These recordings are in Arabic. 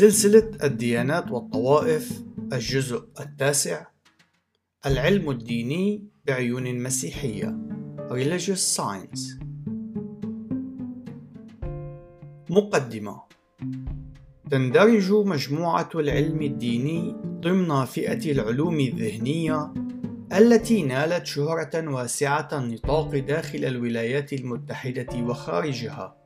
سلسلة الديانات والطوائف الجزء التاسع العلم الديني بعيون مسيحية Religious Science. مقدمة. تندرج مجموعة العلم الديني ضمن فئة العلوم الذهنية التي نالت شهرة واسعة النطاق داخل الولايات المتحدة وخارجها.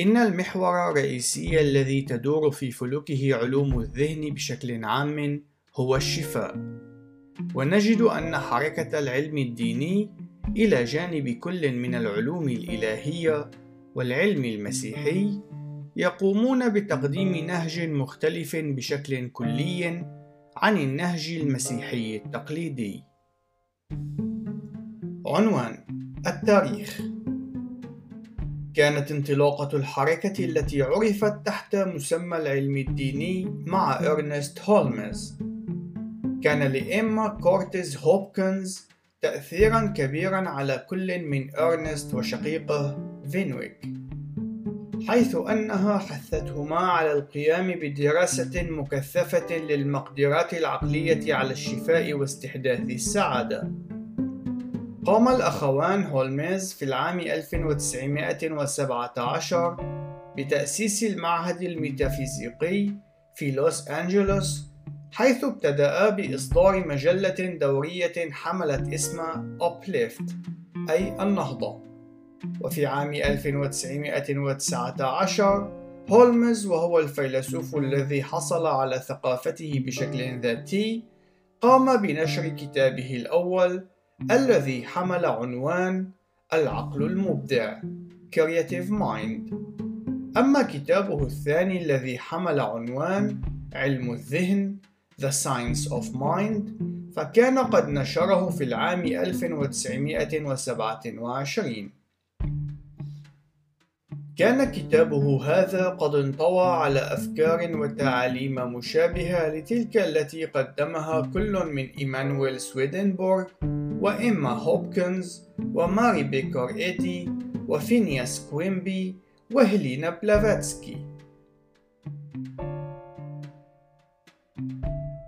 إن المحور الرئيسي الذي تدور في فلكه علوم الذهن بشكل عام هو الشفاء ونجد أن حركة العلم الديني إلى جانب كل من العلوم الإلهية والعلم المسيحي يقومون بتقديم نهج مختلف بشكل كلي عن النهج المسيحي التقليدي. عنوان التاريخ كانت انطلاقة الحركة التي عرفت تحت مسمى العلم الديني مع إرنست هولمز. كان لإيما كورتيز هوبكنز تأثيرا كبيرا على كل من إرنست وشقيقه فينويك حيث أنها حثتهما على القيام بدراسة مكثفة للمقدرات العقلية على الشفاء واستحداث السعادة. قام الأخوان هولميز في العام 1917 بتأسيس المعهد الميتافيزيقي في لوس أنجلوس حيث ابتدأ بإصدار مجلة دورية حملت اسم Uplift أي النهضة. وفي عام 1919 هولمز وهو الفيلسوف الذي حصل على ثقافته بشكل ذاتي قام بنشر كتابه الأول الذي حمل عنوان العقل المبدع Creative Mind. أما كتابه الثاني الذي حمل عنوان علم الذهن The Science of Mind فكان قد نشره في العام 1927 كان كتابه هذا قد انطوى على أفكار وتعاليم مشابهة لتلك التي قدمها كل من إيمانويل سويدنبورغ وإما هوبكنز وماري بيكر إيدي وفينياس كوينبي وهيلينا بلافاتسكي.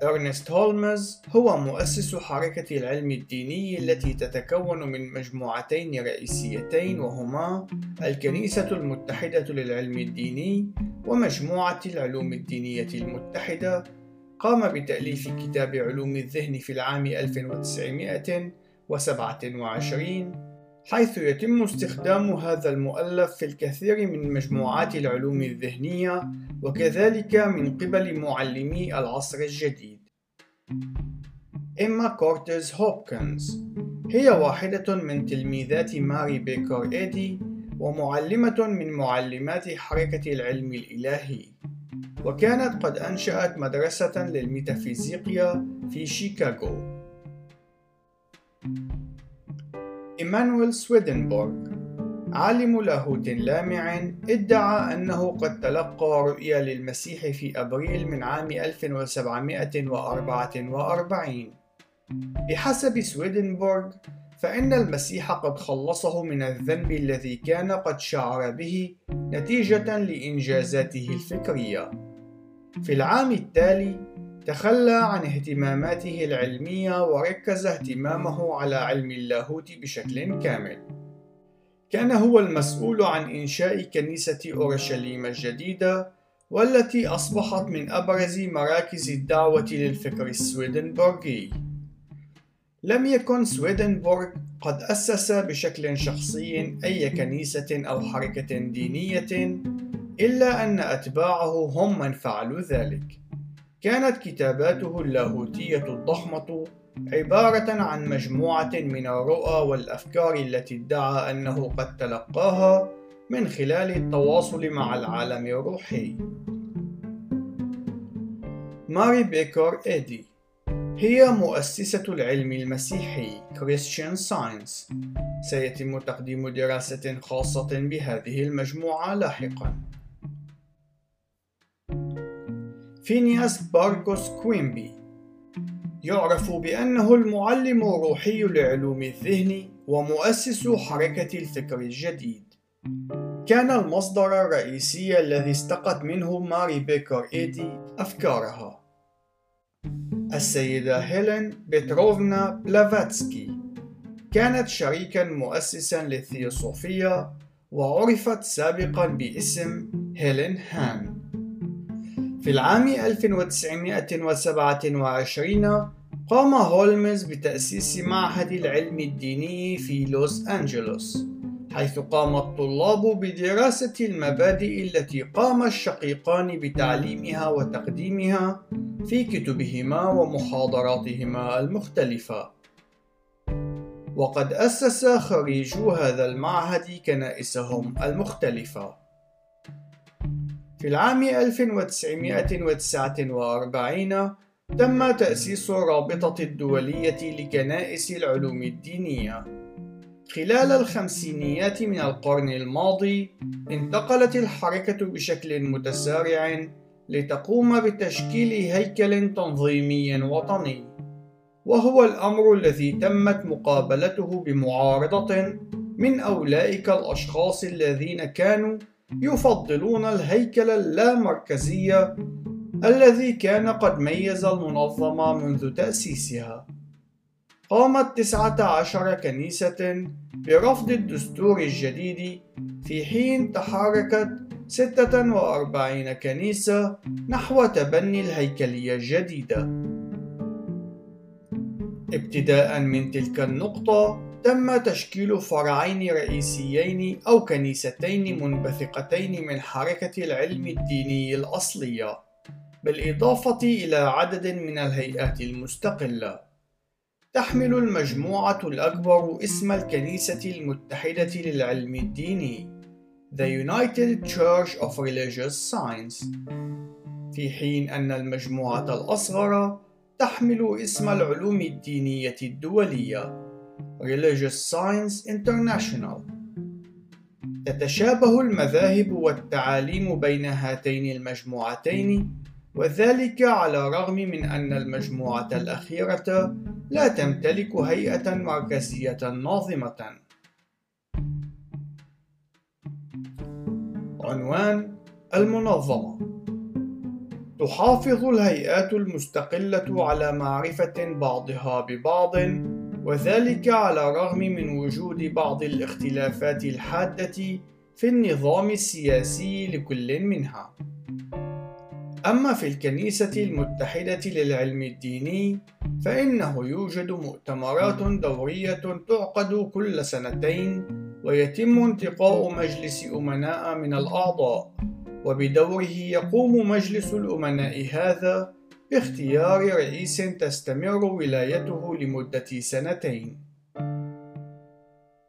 إرنست هولمز هو مؤسس حركة العلم الديني التي تتكون من مجموعتين رئيسيتين وهما الكنيسة المتحدة للعلم الديني ومجموعة العلوم الدينية المتحدة. قام بتأليف كتاب علوم الذهن في العام 1927 حيث يتم استخدام هذا المؤلف في الكثير من مجموعات العلوم الذهنية وكذلك من قبل معلمي العصر الجديد. إما كورتيز هوبكنز هي واحدة من تلميذات ماري بيكر إيدي ومعلمة من معلمات حركة العلم الإلهي وكانت قد أنشأت مدرسة للميتافيزيقيا في شيكاغو إيمانويل سويدنبورغ عالم لاهوت لامع ادعى أنه قد تلقى رؤيا للمسيح في أبريل من عام 1744 بحسب سويدنبورغ فإن المسيح قد خلصه من الذنب الذي كان قد شعر به نتيجة لإنجازاته الفكرية. في العام التالي تخلى عن اهتماماته العلمية وركز اهتمامه على علم اللاهوت بشكل كامل. كان هو المسؤول عن إنشاء كنيسة أورشليم الجديدة والتي أصبحت من أبرز مراكز الدعوة للفكر السويدنبورغي. لم يكن سويدنبورغ قد أسس بشكل شخصي أي كنيسة أو حركة دينية إلا أن أتباعه هم من فعلوا ذلك. كانت كتاباته اللاهوتية الضخمة عبارة عن مجموعة من الرؤى والأفكار التي ادعى أنه قد تلقاها من خلال التواصل مع العالم الروحي. ماري بيكر إيدي هي مؤسسة العلم المسيحي Christian Science سيتم تقديم دراسة خاصة بهذه المجموعة لاحقاً. فينياس باركوس كوينبي يعرف بأنه المعلم الروحي لعلوم الذهن ومؤسس حركة الفكر الجديد. كان المصدر الرئيسي الذي استقت منه ماري بيكر إيدي أفكارها. السيدة هيلين بيتروفنا بلافاتسكي كانت شريكا مؤسسا للثيوصوفية وعرفت سابقا باسم هيلين هان. في العام 1927 قام هولمز بتأسيس معهد العلم الديني في لوس أنجلوس حيث قام الطلاب بدراسة المبادئ التي قام الشقيقان بتعليمها وتقديمها في كتبهما ومحاضراتهما المختلفة. وقد أسس خريجو هذا المعهد كنائسهم المختلفة. في العام 1949 تم تأسيس الرابطة الدولية لكنائس العلوم الدينية. خلال الخمسينيات من القرن الماضي انتقلت الحركة بشكل متسارع لتقوم بتشكيل هيكل تنظيمي وطني وهو الأمر الذي تمت مقابلته بمعارضة من أولئك الأشخاص الذين كانوا يفضلون الهيكل اللامركزي الذي كان قد ميز المنظمة منذ تأسيسها. قامت تسعة عشر كنيسة برفض الدستور الجديد في حين تحركت 46 كنيسة نحو تبني الهيكلية الجديدة. ابتداء من تلك النقطة تم تشكيل فرعين رئيسيين أو كنيستين منبثقتين من حركة العلم الديني الأصلية، بالإضافة إلى عدد من الهيئات المستقلة. تحمل المجموعة الأكبر اسم الكنيسة المتحدة للعلم الديني The United Church of Religious Science في حين أن المجموعة الأصغر تحمل اسم العلوم الدينية الدولية Religious Science International تتشابه المذاهب والتعاليم بين هاتين المجموعتين وذلك على الرغم من أن المجموعة الأخيرة لا تمتلك هيئة مركزية ناظمة. عنوان المنظمة تحافظ الهيئات المستقلة على معرفة بعضها ببعض وذلك على الرغم من وجود بعض الاختلافات الحادة في النظام السياسي لكل منها. أما في الكنيسة المتحدة للعلم الديني فإنه يوجد مؤتمرات دورية تعقد كل سنتين ويتم انتقاء مجلس أمناء من الأعضاء وبدوره يقوم مجلس الأمناء هذا باختيار رئيس تستمر ولايته لمدة سنتين.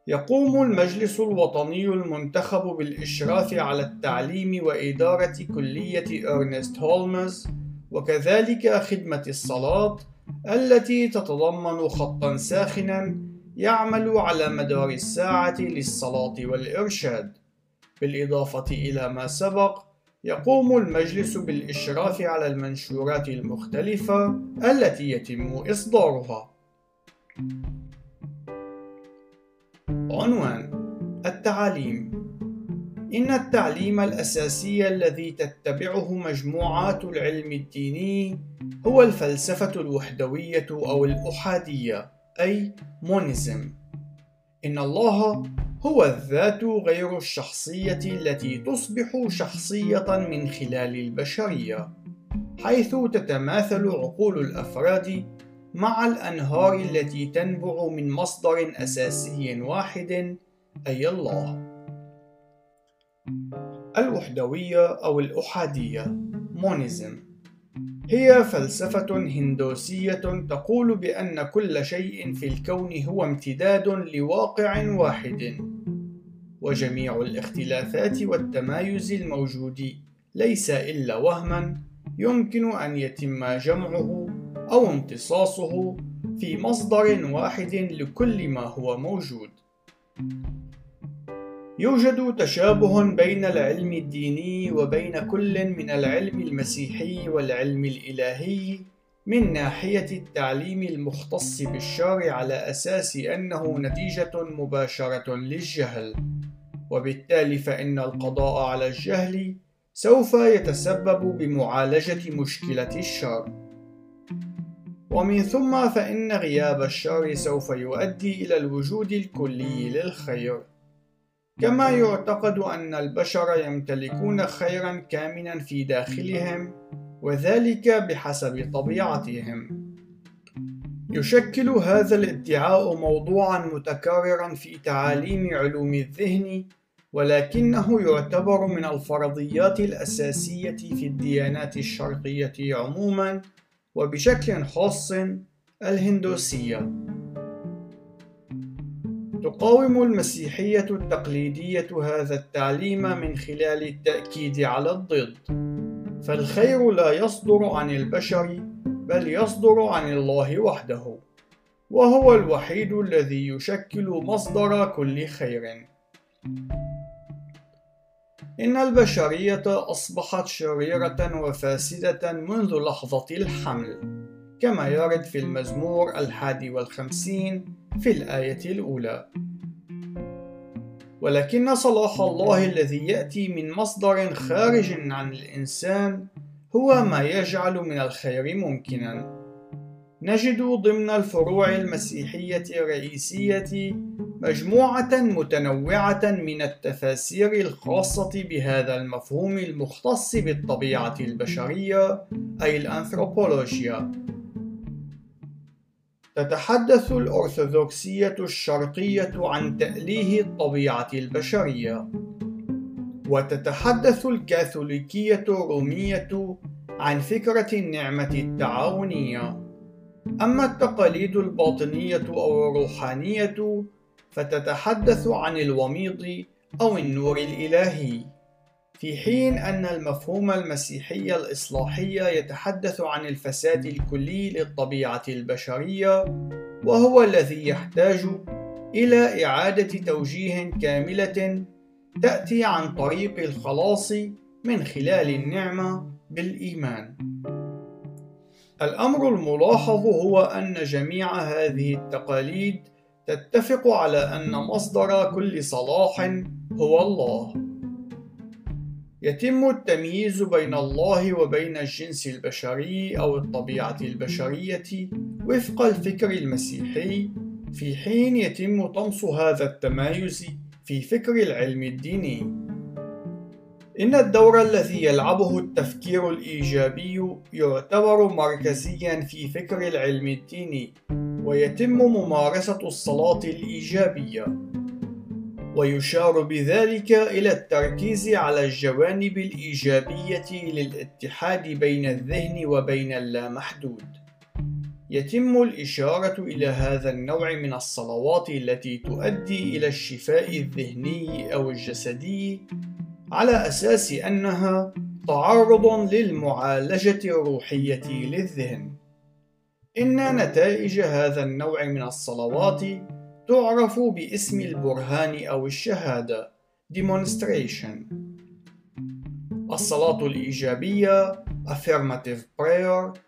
يقوم المجلس الوطني المنتخب بالإشراف على التعليم وإدارة كلية إرنست هولمز وكذلك خدمة الصلاة التي تتضمن خطا ساخنا يعمل على مدار الساعة للصلاة والإرشاد. بالإضافة إلى ما سبق يقوم المجلس بالإشراف على المنشورات المختلفة التي يتم إصدارها. عنوان التعاليم إن التعليم الأساسي الذي تتبعه مجموعات العلم الديني هو الفلسفة الوحدوية أو الأحادية أي مونيزم. إن الله هو الذات غير الشخصية التي تصبح شخصية من خلال البشرية حيث تتماثل عقول الأفراد مع الأنهار التي تنبع من مصدر أساسي واحد أي الله. الوحدوية أو الأحادية مونيزم هي فلسفة هندوسية تقول بأن كل شيء في الكون هو امتداد لواقع واحد، وجميع الاختلافات والتمايز الموجود ليس إلا وهما يمكن أن يتم جمعه أو امتصاصه في مصدر واحد لكل ما هو موجود. يوجد تشابه بين العلم الديني وبين كل من العلم المسيحي والعلم الإلهي من ناحية التعليم المختص بالشرع على أساس أنه نتيجة مباشرة للجهل. وبالتالي فإن القضاء على الجهل سوف يتسبب بمعالجة مشكلة الشر ومن ثم فإن غياب الشر سوف يؤدي إلى الوجود الكلي للخير كما يعتقد أن البشر يمتلكون خيرا كامنا في داخلهم وذلك بحسب طبيعتهم. يشكل هذا الادعاء موضوعا متكررا في تعاليم علوم الذهن ولكنه يعتبر من الفرضيات الأساسية في الديانات الشرقية عموما وبشكل خاص الهندوسية. تقاوم المسيحية التقليدية هذا التعليم من خلال التأكيد على الضد. فالخير لا يصدر عن البشر بل يصدر عن الله وحده وهو الوحيد الذي يشكل مصدر كل خير. إن البشرية أصبحت شريرة وفاسدة منذ لحظة الحمل كما يرد في المزمور الحادي والخمسين في الآية الأولى. ولكن صلاح الله الذي يأتي من مصدر خارج عن الإنسان هو ما يجعل من الخير ممكنا. نجد ضمن الفروع المسيحية الرئيسية مجموعة متنوعة من التفاسير الخاصة بهذا المفهوم المختص بالطبيعة البشرية أي الأنثروبولوجيا. تتحدث الأرثوذكسية الشرقية عن تأليه الطبيعة البشرية، وتتحدث الكاثوليكية الرومية عن فكرة النعمة التعاونية. أما التقاليد الباطنية أو الروحانية فتتحدث عن الوميض أو النور الإلهي في حين أن المفهوم المسيحي الإصلاحي يتحدث عن الفساد الكلي للطبيعة البشرية وهو الذي يحتاج إلى إعادة توجيه كاملة تأتي عن طريق الخلاص من خلال النعمة بالإيمان. الأمر الملاحظ هو أن جميع هذه التقاليد تتفق على أن مصدر كل صلاح هو الله. يتم التمييز بين الله وبين الجنس البشري أو الطبيعة البشرية وفق الفكر المسيحي، في حين يتم طمس هذا التمايز في فكر العلم الديني. إن الدور الذي يلعبه التفكير الإيجابي يعتبر مركزيا في فكر العلم الديني ويتم ممارسة الصلاة الإيجابية ويشار بذلك إلى التركيز على الجوانب الإيجابية للاتحاد بين الذهن وبين اللامحدود يتم الإشارة إلى هذا النوع من الصلوات التي تؤدي إلى الشفاء الذهني أو الجسدي على أساس أنها تعرض للمعالجة الروحية للذهن. إن نتائج هذا النوع من الصلوات تعرف باسم البرهان أو الشهادة. Demonstration. الصلاة الإيجابية. Affirmative prayer.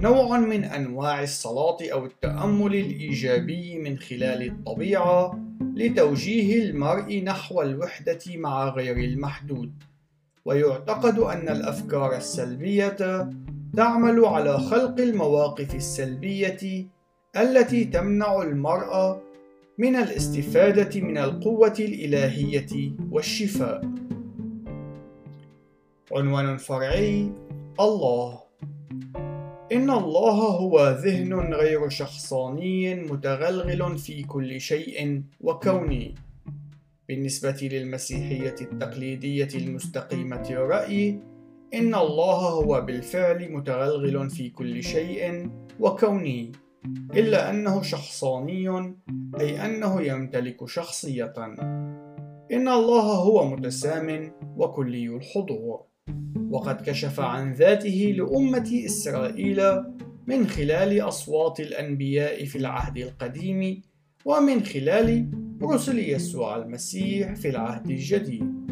نوع من أنواع الصلاة أو التأمل الإيجابي من خلال الطبيعة لتوجيه المرء نحو الوحدة مع غير المحدود. ويعتقد أن الأفكار السلبية تعمل على خلق المواقف السلبية التي تمنع المرء من الاستفادة من القوة الإلهية والشفاء. عنوان فرعي الله إن الله هو ذهن غير شخصاني متغلغل في كل شيء وكوني. بالنسبة للمسيحية التقليدية المستقيمة الرأي، إن الله هو بالفعل متغلغل في كل شيء وكوني، إلا أنه شخصاني أي أنه يمتلك شخصية. إن الله هو متسام وكلي الحضور. وقد كشف عن ذاته لأمة إسرائيل من خلال أصوات الأنبياء في العهد القديم ومن خلال رسل يسوع المسيح في العهد الجديد.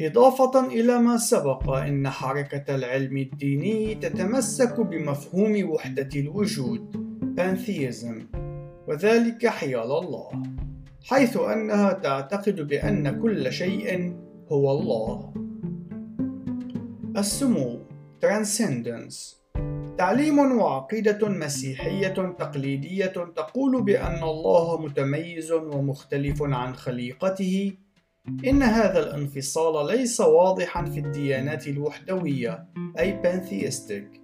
إضافة إلى ما سبق إن حركة العلم الديني تتمسك بمفهوم وحدة الوجود pantheism وذلك حيال الله حيث أنها تعتقد بأن كل شيء هو الله. السمو Transcendence تعليم وعقيدة مسيحية تقليدية تقول بأن الله متميز ومختلف عن خليقته إن هذا الانفصال ليس واضحا في الديانات الوحدوية أي pantheistic.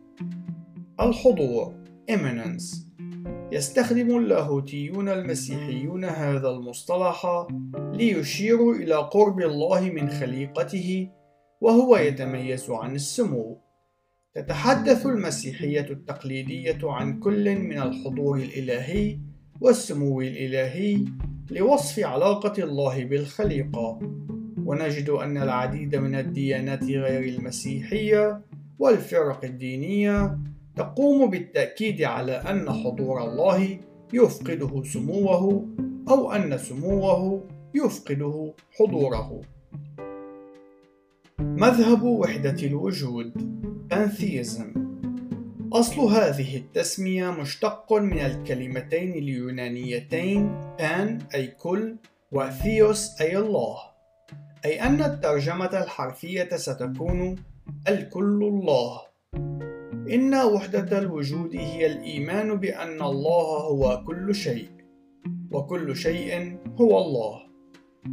الحضور immanence. يستخدم اللاهوتيون المسيحيون هذا المصطلح ليشيروا إلى قرب الله من خليقته وهو يتميز عن السمو. تتحدث المسيحية التقليدية عن كل من الحضور الإلهي والسمو الإلهي لوصف علاقة الله بالخليقة. ونجد أن العديد من الديانات غير المسيحية والفرق الدينية تقوم بالتأكيد على أن حضور الله يفقده سموه أو أن سموه يفقده حضوره. مذهب وحدة الوجود. Pantheism. أصل هذه التسمية مشتق من الكلمتين اليونانيتين pan أي كل وثيوس أي الله. أي أن الترجمة الحرفية ستكون الكل الله. إن وحدة الوجود هي الإيمان بأن الله هو كل شيء وكل شيء هو الله.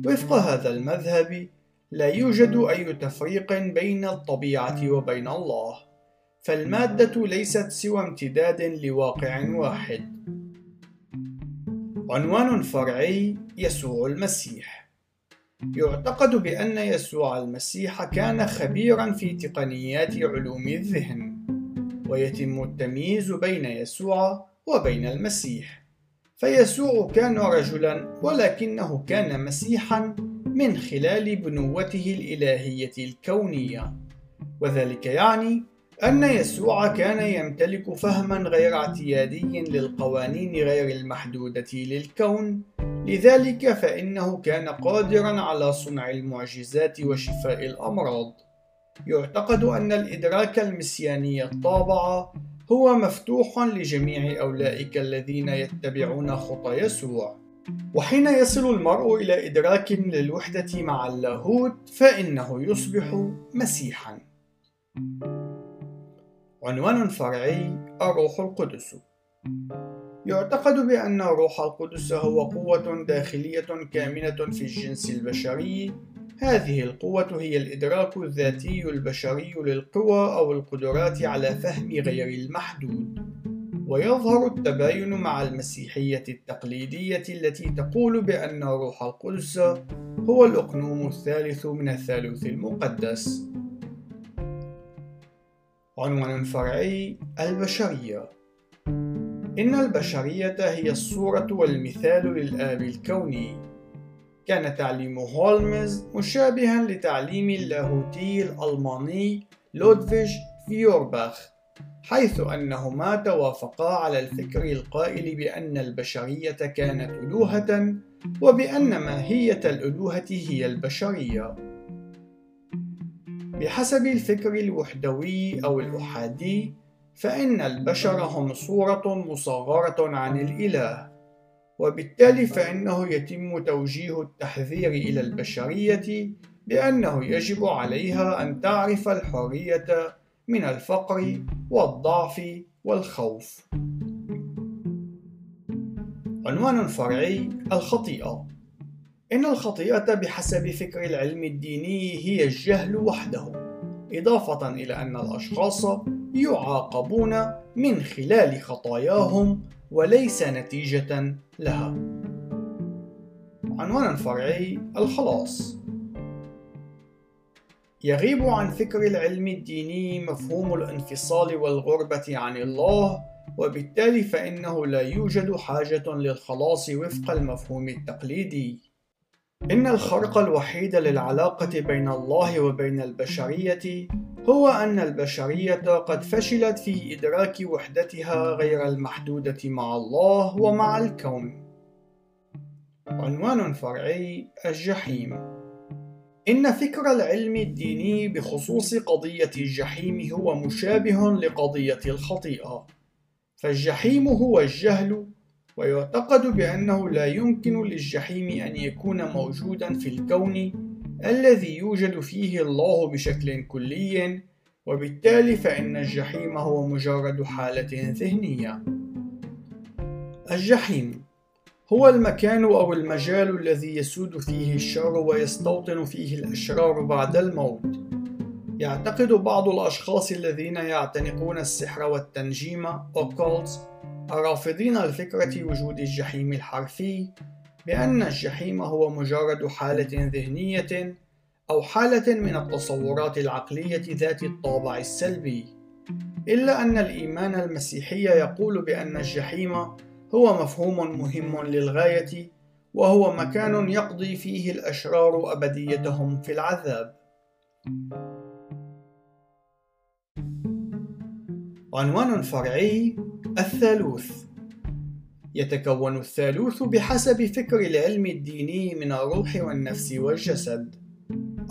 وفق هذا المذهب لا يوجد أي تفريق بين الطبيعة وبين الله. فالمادة ليست سوى امتداد لواقع واحد. عنوان فرعي يسوع المسيح. يعتقد بأن يسوع المسيح كان خبيرا في تقنيات علوم الذهن ويتم التمييز بين يسوع وبين المسيح. فيسوع كان رجلا ولكنه كان مسيحا من خلال بنوته الإلهية الكونية. وذلك يعني أن يسوع كان يمتلك فهما غير اعتيادي للقوانين غير المحدودة للكون. لذلك فإنه كان قادرا على صنع المعجزات وشفاء الأمراض. يعتقد أن الإدراك المسياني الطابع هو مفتوح لجميع أولئك الذين يتبعون خطى يسوع. وحين يصل المرء إلى إدراك للوحدة مع اللاهوت فإنه يصبح مسيحا. عنوان فرعي الروح القدس. يعتقد بأن الروح القدس هو قوة داخلية كامنة في الجنس البشري. هذه القوة هي الإدراك الذاتي البشري للقوى أو القدرات على فهم غير المحدود. ويظهر التباين مع المسيحية التقليدية التي تقول بأن روح القدس هو الأقنوم الثالث من الثالوث المقدس. عنوان فرعي البشرية. إن البشرية هي الصورة والمثال للآب الكوني. كان تعليم هولمز مشابها لتعليم اللاهوتي الألماني لودفيج فيورباخ حيث أنهما توافقا على الفكر القائل بأن البشرية كانت ألوهة وبأن ماهية الألوهة هي البشرية. بحسب الفكر الوحدوي أو الأحادي فإن البشر هم صورة مصغرة عن الإله وبالتالي فإنه يتم توجيه التحذير إلى البشرية بأنه يجب عليها أن تعرف الحرية من الفقر والضعف والخوف. عنوان فرعي الخطيئة إن الخطيئة بحسب فكر العلم الديني هي الجهل وحده، إضافة إلى أن الأشخاص يعاقبون من خلال خطاياهم وليس نتيجة لها. عنوان فرعي الخلاص يغيب عن فكر العلم الديني مفهوم الانفصال والغربة عن الله وبالتالي فإنه لا يوجد حاجة للخلاص وفق المفهوم التقليدي. إن الخرق الوحيد للعلاقة بين الله وبين البشرية هو أن البشرية قد فشلت في إدراك وحدتها غير المحدودة مع الله ومع الكون. عنوان فرعي الجحيم إن فكر العلم الديني بخصوص قضية الجحيم هو مشابه لقضية الخطيئة، فالجحيم هو الجهل ويعتقد بأنه لا يمكن للجحيم أن يكون موجودا في الكون الذي يوجد فيه الله بشكل كلي وبالتالي فإن الجحيم هو مجرد حالة ذهنية. الجحيم هو المكان أو المجال الذي يسود فيه الشر ويستوطن فيه الأشرار بعد الموت. يعتقد بعض الأشخاص الذين يعتنقون السحر والتنجيم occults الرافضين لفكرة وجود الجحيم الحرفي بأن الجحيم هو مجرد حالة ذهنية أو حالة من التصورات العقلية ذات الطابع السلبي إلا أن الإيمان المسيحي يقول بأن الجحيم هو مفهوم مهم للغاية وهو مكان يقضي فيه الأشرار أبديتهم في العذاب. عنوان فرعي الثالوث. يتكون الثالوث بحسب فكر العلم الديني من الروح والنفس والجسد.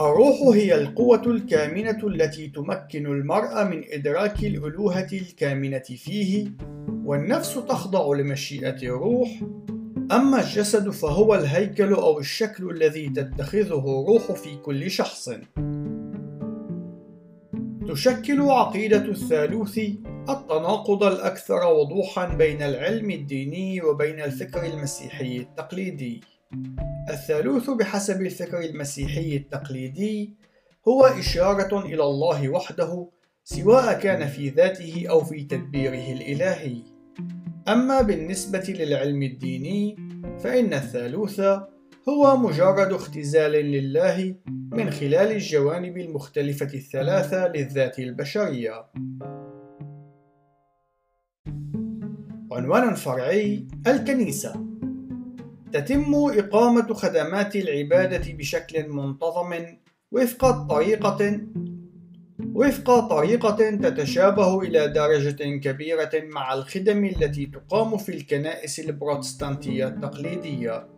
الروح هي القوة الكامنة التي تمكن المرء من إدراك الألوهة الكامنة فيه والنفس تخضع لمشيئة الروح. أما الجسد فهو الهيكل أو الشكل الذي تتخذه الروح في كل شخص. تشكل عقيدة الثالوث التناقض الأكثر وضوحا بين العلم الديني وبين الفكر المسيحي التقليدي. الثالوث بحسب الفكر المسيحي التقليدي هو إشارة إلى الله وحده سواء كان في ذاته أو في تدبيره الإلهي. أما بالنسبة للعلم الديني فإن الثالوث هو مجرد اختزال لله من خلال الجوانب المختلفة الثلاثة للذات البشرية. عنوان فرعي الكنيسة تتم إقامة خدمات العبادة بشكل منتظم وفق طريقة وفق طريقة تتشابه إلى درجة كبيرة مع الخدم التي تقام في الكنائس البروتستانتية التقليدية،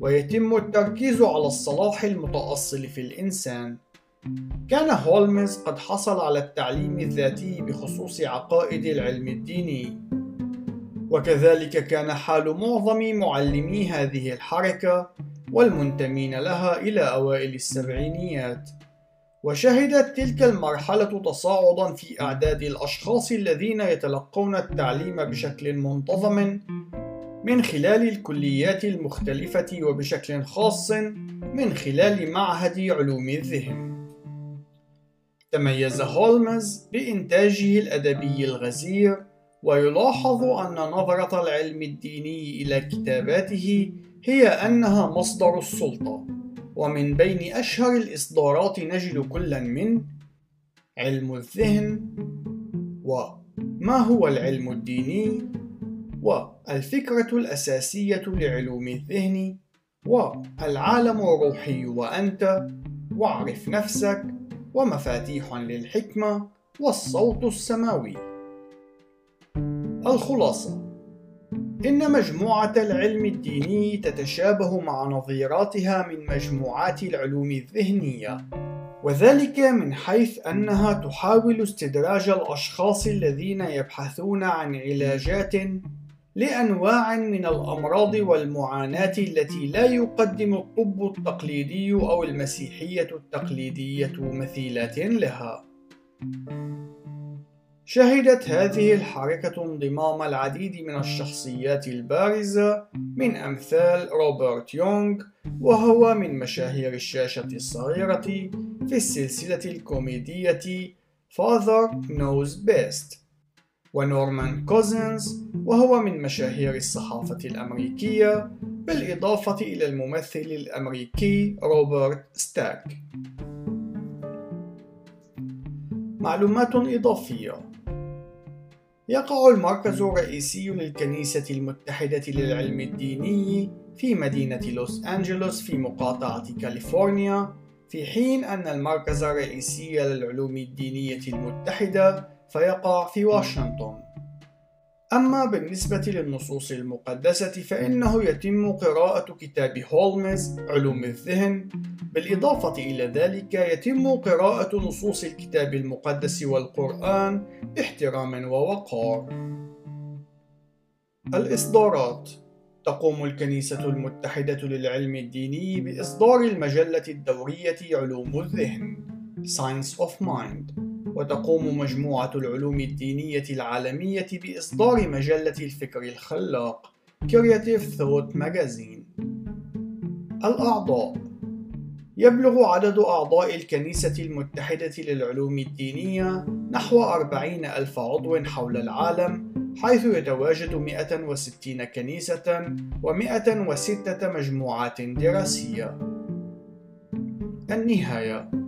ويتم التركيز على الصلاح المتأصل في الإنسان. كان هولمز قد حصل على التعليم الذاتي بخصوص عقائد العلم الديني، وكذلك كان حال معظم معلمي هذه الحركة والمنتمين لها إلى أوائل السبعينيات. وشهدت تلك المرحلة تصاعدا في أعداد الأشخاص الذين يتلقون التعليم بشكل منتظم من خلال الكليات المختلفة وبشكل خاص من خلال معهد علوم الذهن. تميز هولمز بإنتاجه الأدبي الغزير، ويلاحظ أن نظرة العلم الديني إلى كتاباته هي أنها مصدر السلطة. ومن بين أشهر الإصدارات نجد كلا من علم الذهن وما هو العلم الديني والفكرة الأساسية لعلوم الذهن والعالم الروحي وأنت واعرف نفسك ومفاتيح للحكمة والصوت السماوي. الخلاصة إن مجموعة العلم الديني تتشابه مع نظيراتها من مجموعات العلوم الذهنية، وذلك من حيث أنها تحاول استدراج الأشخاص الذين يبحثون عن علاجات لأنواع من الأمراض والمعاناة التي لا يقدم الطب التقليدي أو المسيحية التقليدية مثيلات لها. شهدت هذه الحركة انضمام العديد من الشخصيات البارزة من أمثال روبرت يونغ وهو من مشاهير الشاشة الصغيرة في السلسلة الكوميدية Father Knows Best ونورمان كوزنز وهو من مشاهير الصحافة الأمريكية بالإضافة إلى الممثل الأمريكي روبرت ستاك معلومات إضافية. يقع المركز الرئيسي للكنيسة المتحدة للعلم الديني في مدينة لوس أنجلوس في مقاطعة كاليفورنيا في حين أن المركز الرئيسي للعلوم الدينية المتحدة فيقع في واشنطن. أما بالنسبة للنصوص المقدسة فإنه يتم قراءة كتاب هولمز علوم الذهن. بالإضافة إلى ذلك يتم قراءة نصوص الكتاب المقدس والقرآن باحترام ووقار. الإصدارات. تقوم الكنيسة المتحدة للعلم الديني بإصدار المجلة الدورية علوم الذهن Science of Mind. وتقوم مجموعة العلوم الدينية العالمية بإصدار مجلة الفكر الخلاق Creative Thought Magazine. الأعضاء. يبلغ عدد أعضاء الكنيسة المتحدة للعلوم الدينية نحو أربعين ألف عضو حول العالم حيث يتواجد 160 كنيسة و106 مجموعات دراسية. النهاية.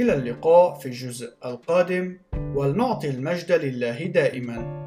إلى اللقاء في الجزء القادم ولنعطي المجد لله دائما.